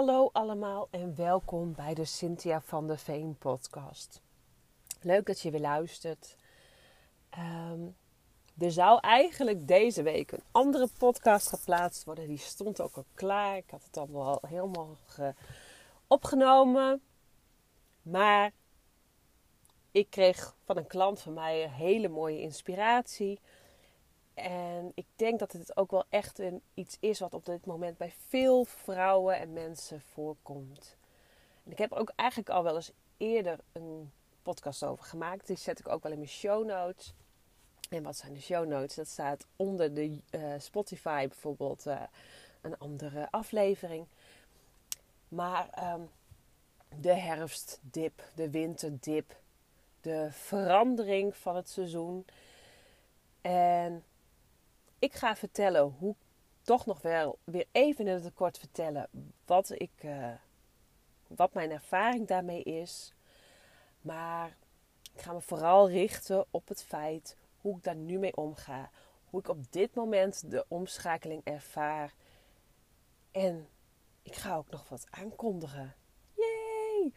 Hallo allemaal en welkom bij de Cynthia van de Veen podcast. Leuk dat je weer luistert. Ehm, er zou eigenlijk deze week een andere podcast geplaatst worden. Die stond ook al klaar. Ik had het allemaal al helemaal opgenomen. Maar ik kreeg van een klant van mij een hele mooie inspiratie. En ik denk dat het ook wel echt een, iets is wat op dit moment bij veel vrouwen en mensen voorkomt. En ik heb ook eigenlijk al wel eens eerder een podcast over gemaakt. Die zet ik ook wel in mijn show notes. En wat zijn de show notes? Dat staat onder de uh, Spotify bijvoorbeeld uh, een andere aflevering. Maar um, de herfstdip, de winterdip, de verandering van het seizoen. En ik ga vertellen hoe, toch nog wel weer even in het kort vertellen wat, ik, uh, wat mijn ervaring daarmee is. Maar ik ga me vooral richten op het feit hoe ik daar nu mee omga. Hoe ik op dit moment de omschakeling ervaar. En ik ga ook nog wat aankondigen. Yay!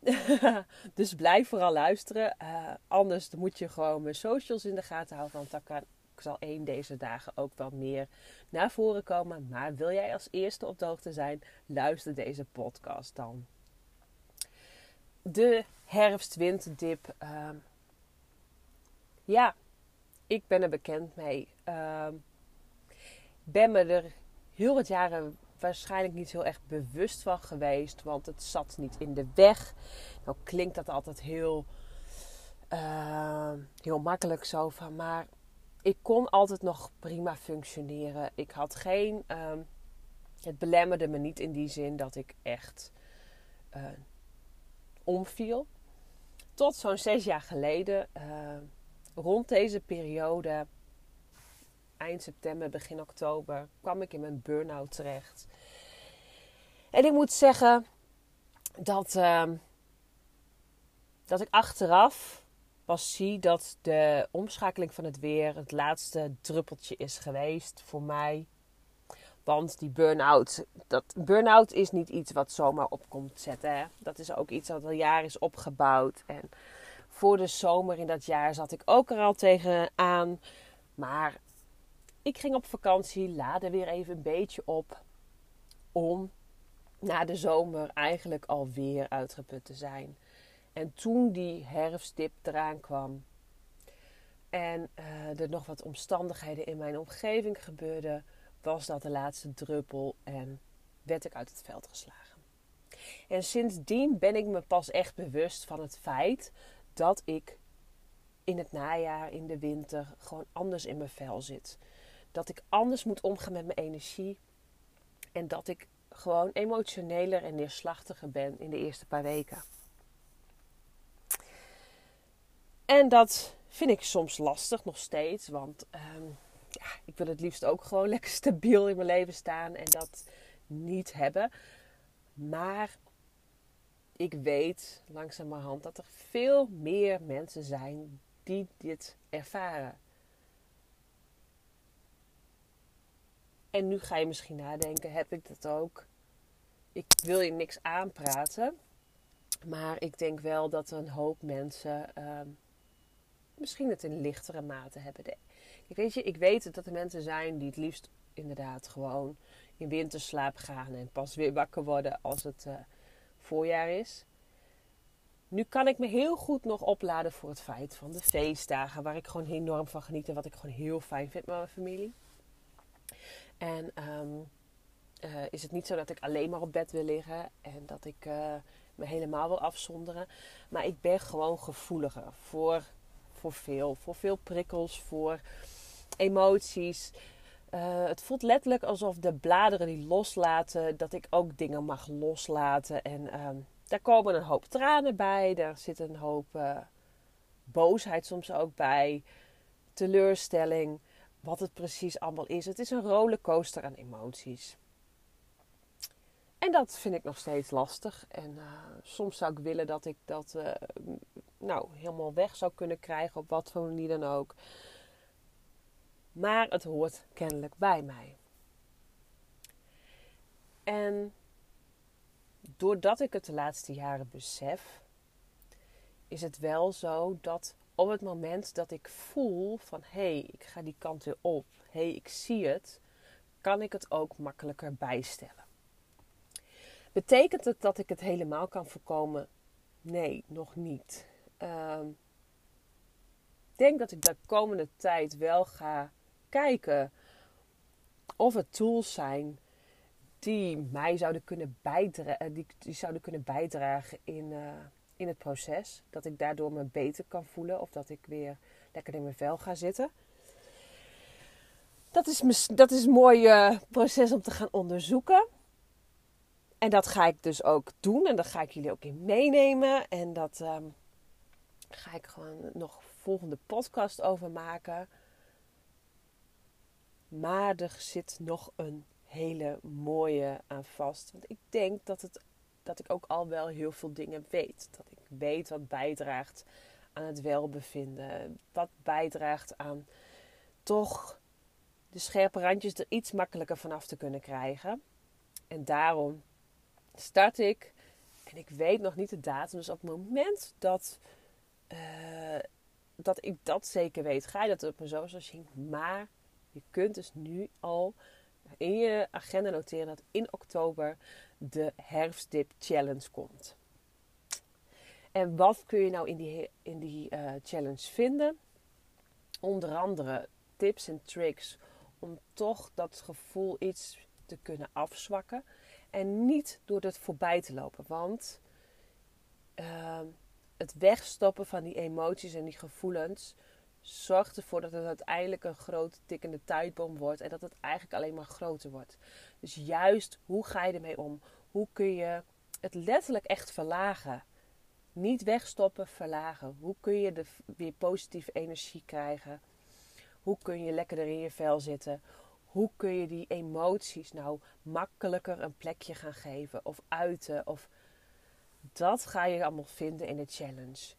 dus blijf vooral luisteren. Uh, anders moet je gewoon mijn socials in de gaten houden. Want dan kan zal één deze dagen ook wel meer naar voren komen. Maar wil jij als eerste op de hoogte zijn, luister deze podcast dan. De herfst-winterdip. Uh, ja, ik ben er bekend mee. Uh, ben me er heel wat jaren waarschijnlijk niet heel erg bewust van geweest. Want het zat niet in de weg. Nou klinkt dat altijd heel, uh, heel makkelijk zo van. Maar ik kon altijd nog prima functioneren. Ik had geen. Um, het belemmerde me niet in die zin dat ik echt uh, omviel. Tot zo'n zes jaar geleden, uh, rond deze periode, eind september, begin oktober, kwam ik in mijn burn-out terecht. En ik moet zeggen dat, uh, dat ik achteraf pas zie dat de omschakeling van het weer het laatste druppeltje is geweest voor mij. Want die burn-out, dat burn-out is niet iets wat zomaar op komt zetten. Hè? Dat is ook iets dat al jaren is opgebouwd. En voor de zomer in dat jaar zat ik ook er al tegenaan. Maar ik ging op vakantie, laadde weer even een beetje op. Om na de zomer eigenlijk alweer uitgeput te zijn. En toen die herfstdip eraan kwam en uh, er nog wat omstandigheden in mijn omgeving gebeurden, was dat de laatste druppel en werd ik uit het veld geslagen. En sindsdien ben ik me pas echt bewust van het feit dat ik in het najaar, in de winter, gewoon anders in mijn vel zit. Dat ik anders moet omgaan met mijn energie. En dat ik gewoon emotioneler en neerslachtiger ben in de eerste paar weken. En dat vind ik soms lastig nog steeds. Want um, ja, ik wil het liefst ook gewoon lekker stabiel in mijn leven staan en dat niet hebben. Maar ik weet langzamerhand dat er veel meer mensen zijn die dit ervaren. En nu ga je misschien nadenken: heb ik dat ook? Ik wil je niks aanpraten. Maar ik denk wel dat een hoop mensen um, misschien het in lichtere mate hebben. Ik weet, je, ik weet dat er mensen zijn die het liefst inderdaad gewoon in winterslaap gaan en pas weer wakker worden als het uh, voorjaar is. Nu kan ik me heel goed nog opladen voor het feit van de feestdagen, waar ik gewoon enorm van geniet en wat ik gewoon heel fijn vind met mijn familie. En um, uh, is het niet zo dat ik alleen maar op bed wil liggen en dat ik uh, me helemaal wil afzonderen. Maar ik ben gewoon gevoeliger voor voor veel. Voor veel prikkels, voor emoties. Uh, het voelt letterlijk alsof de bladeren die loslaten, dat ik ook dingen mag loslaten. En uh, daar komen een hoop tranen bij, daar zit een hoop uh, boosheid soms ook bij, teleurstelling, wat het precies allemaal is. Het is een rollercoaster aan emoties. En dat vind ik nog steeds lastig. En uh, soms zou ik willen dat ik dat nou, helemaal weg zou kunnen krijgen, op wat voor manier dan ook. Maar het hoort kennelijk bij mij. En doordat ik het de laatste jaren besef, is het wel zo dat op het moment dat ik voel van hé, hey, ik ga die kant weer op, hé, hey, ik zie het, kan ik het ook makkelijker bijstellen. Betekent het dat ik het helemaal kan voorkomen? Nee, nog niet. Ik denk dat ik de komende tijd wel ga kijken of het tools zijn die mij zouden kunnen bijdragen, eh, die, die zouden kunnen bijdragen in, uh, in het proces. Dat ik daardoor me beter kan voelen of dat ik weer lekker in mijn vel ga zitten. Dat is, dat is een mooi uh, proces om te gaan onderzoeken. En dat ga ik dus ook doen. En daar ga ik jullie ook in meenemen. En dat um, ga ik gewoon nog volgende podcast over maken. Maar er zit nog een hele mooie aan vast. Want ik denk dat, het, dat ik ook al wel heel veel dingen weet. Dat ik weet wat bijdraagt aan het welbevinden. Wat bijdraagt aan toch de scherpe randjes er iets makkelijker vanaf te kunnen krijgen. En daarom start ik. En ik weet nog niet de datum. Dus op het moment dat, uh, dat ik dat zeker weet, ga je dat op mijn zo zien. Maar je kunt dus nu al in je agenda noteren dat in oktober de herfstdip challenge komt. En wat kun je nou in die, in die uh, challenge vinden? Onder andere tips en tricks om toch dat gevoel iets te kunnen afzwakken. En niet door het voorbij te lopen. Want uh, het wegstoppen van die emoties en die gevoelens zorgt ervoor dat het uiteindelijk een grote tikkende tijdbom wordt. En dat het eigenlijk alleen maar groter wordt. Dus juist, hoe ga je ermee om? Hoe kun je het letterlijk echt verlagen? Niet wegstoppen, verlagen. Hoe kun je de, weer positieve energie krijgen? Hoe kun je lekkerder in je vel zitten? Hoe kun je die emoties nou makkelijker een plekje gaan geven of uiten? Of dat ga je allemaal vinden in de challenge.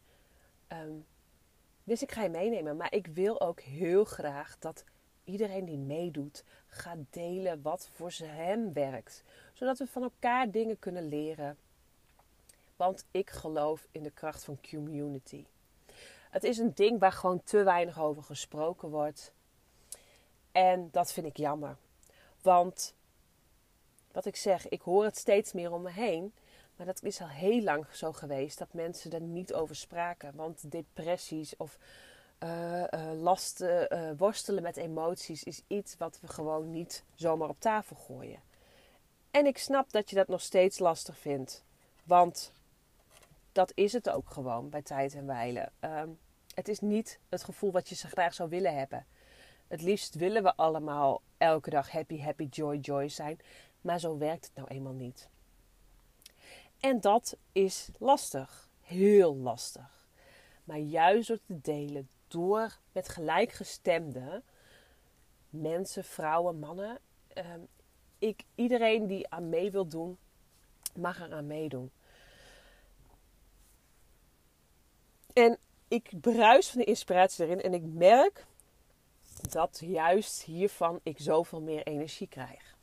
Um, dus ik ga je meenemen. Maar ik wil ook heel graag dat iedereen die meedoet gaat delen wat voor hem werkt. Zodat we van elkaar dingen kunnen leren. Want ik geloof in de kracht van community. Het is een ding waar gewoon te weinig over gesproken wordt. En dat vind ik jammer. Want wat ik zeg, ik hoor het steeds meer om me heen. Maar dat is al heel lang zo geweest dat mensen er niet over spraken. Want depressies of uh, lasten, uh, worstelen met emoties is iets wat we gewoon niet zomaar op tafel gooien. En ik snap dat je dat nog steeds lastig vindt. Want dat is het ook gewoon bij tijd en wijlen. Um, het is niet het gevoel wat je zo graag zou willen hebben. Het liefst willen we allemaal elke dag happy, happy, joy, joy zijn. Maar zo werkt het nou eenmaal niet. En dat is lastig. Heel lastig. Maar juist door te delen, door met gelijkgestemde mensen, vrouwen, mannen. Um, ik, iedereen die aan mee wil doen, mag er aan meedoen. En ik bruis van de inspiratie erin en ik merk dat juist hiervan ik zoveel meer energie krijg.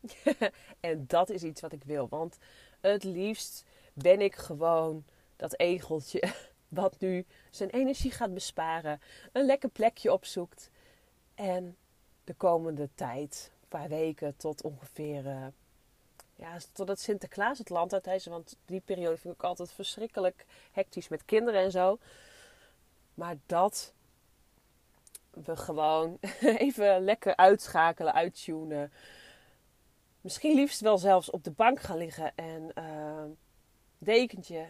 en dat is iets wat ik wil. Want het liefst ben ik gewoon dat egeltje wat nu zijn energie gaat besparen, een lekker plekje opzoekt en de komende tijd, een paar weken tot ongeveer, uh, ja, totdat Sinterklaas het land uit is. Want die periode vind ik altijd verschrikkelijk hectisch met kinderen en zo. Maar dat we gewoon even lekker uitschakelen, uittunen. Misschien liefst wel zelfs op de bank gaan liggen en uh, dekentje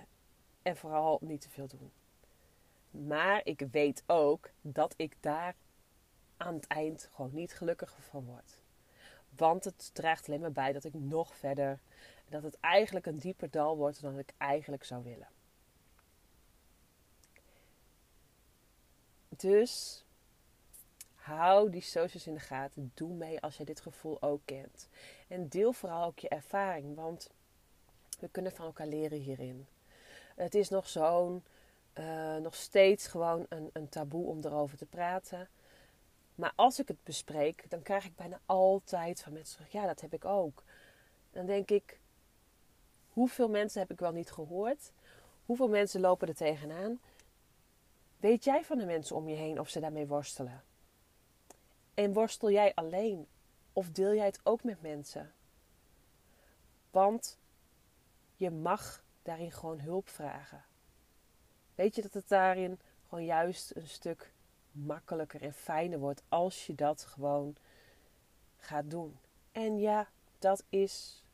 en vooral niet te veel doen. Maar ik weet ook dat ik daar aan het eind gewoon niet gelukkiger van word. Want het draagt alleen maar bij dat ik nog verder, dat het eigenlijk een dieper dal wordt dan ik eigenlijk zou willen. Dus hou die socials in de gaten. Doe mee als je dit gevoel ook kent. En deel vooral ook je ervaring, want we kunnen van elkaar leren hierin. Het is nog zo'n, uh, nog steeds gewoon een, een taboe om erover te praten. Maar als ik het bespreek, dan krijg ik bijna altijd van mensen ja, dat heb ik ook. Dan denk ik: Hoeveel mensen heb ik wel niet gehoord? Hoeveel mensen lopen er tegenaan? Weet jij van de mensen om je heen of ze daarmee worstelen? En worstel jij alleen of deel jij het ook met mensen? Want je mag daarin gewoon hulp vragen. Weet je dat het daarin gewoon juist een stuk makkelijker en fijner wordt als je dat gewoon gaat doen. En ja, dat is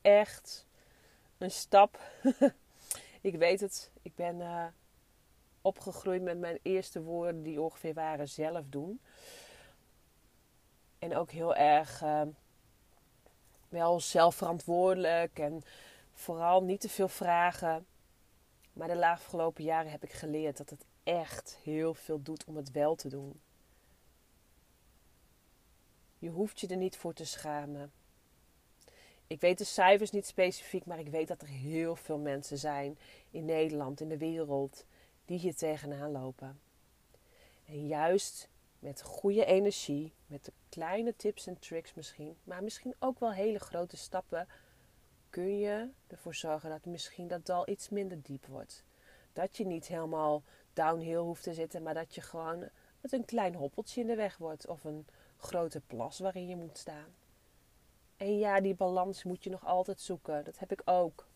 echt een stap. ik weet het. Ik ben uh, opgegroeid met mijn eerste woorden die ongeveer waren zelf doen. En ook heel erg uh, wel zelfverantwoordelijk en vooral niet te veel vragen. Maar de afgelopen jaren heb ik geleerd dat het echt heel veel doet om het wel te doen. Je hoeft je er niet voor te schamen. Ik weet de cijfers niet specifiek, maar ik weet dat er heel veel mensen zijn in Nederland, in de wereld, die hier tegenaan lopen. En juist met goede energie, met de kleine tips en tricks misschien, maar misschien ook wel hele grote stappen, kun je ervoor zorgen dat misschien dat dal iets minder diep wordt. Dat je niet helemaal downhill hoeft te zitten, maar dat je gewoon met een klein hoppeltje in de weg wordt of een grote plas waarin je moet staan. En ja, die balans moet je nog altijd zoeken. Dat heb ik ook.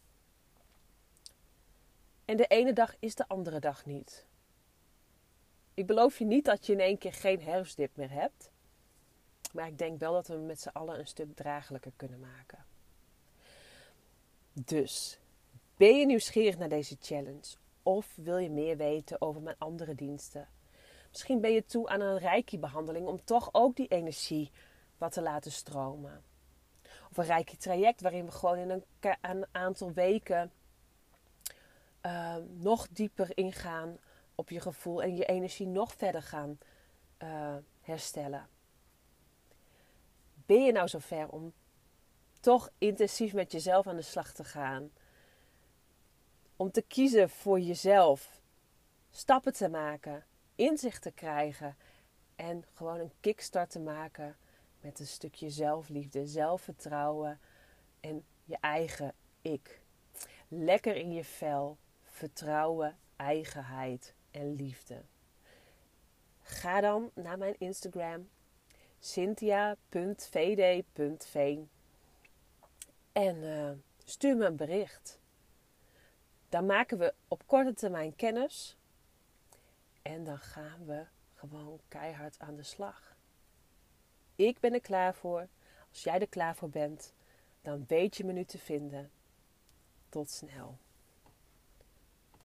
En de ene dag is de andere dag niet. Ik beloof je niet dat je in één keer geen herfstdip meer hebt. Maar ik denk wel dat we met z'n allen een stuk draaglijker kunnen maken. Dus, ben je nieuwsgierig naar deze challenge? Of wil je meer weten over mijn andere diensten? Misschien ben je toe aan een reiki-behandeling om toch ook die energie wat te laten stromen. Of een reiki-traject waarin we gewoon in een, aantal weken uh, nog dieper ingaan op je gevoel en je energie nog verder gaan uh, herstellen. Ben je nou zover om toch intensief met jezelf aan de slag te gaan? Om te kiezen voor jezelf, stappen te maken, inzicht te krijgen en gewoon een kickstart te maken met een stukje zelfliefde, zelfvertrouwen en je eigen ik. Lekker in je vel, vertrouwen, eigenheid liefde. Ga dan naar mijn Instagram cynthia.vd.veen en uh, stuur me een bericht. Dan maken we op korte termijn kennis en dan gaan we gewoon keihard aan de slag. Ik ben er klaar voor. Als jij er klaar voor bent, dan weet je me nu te vinden. Tot snel.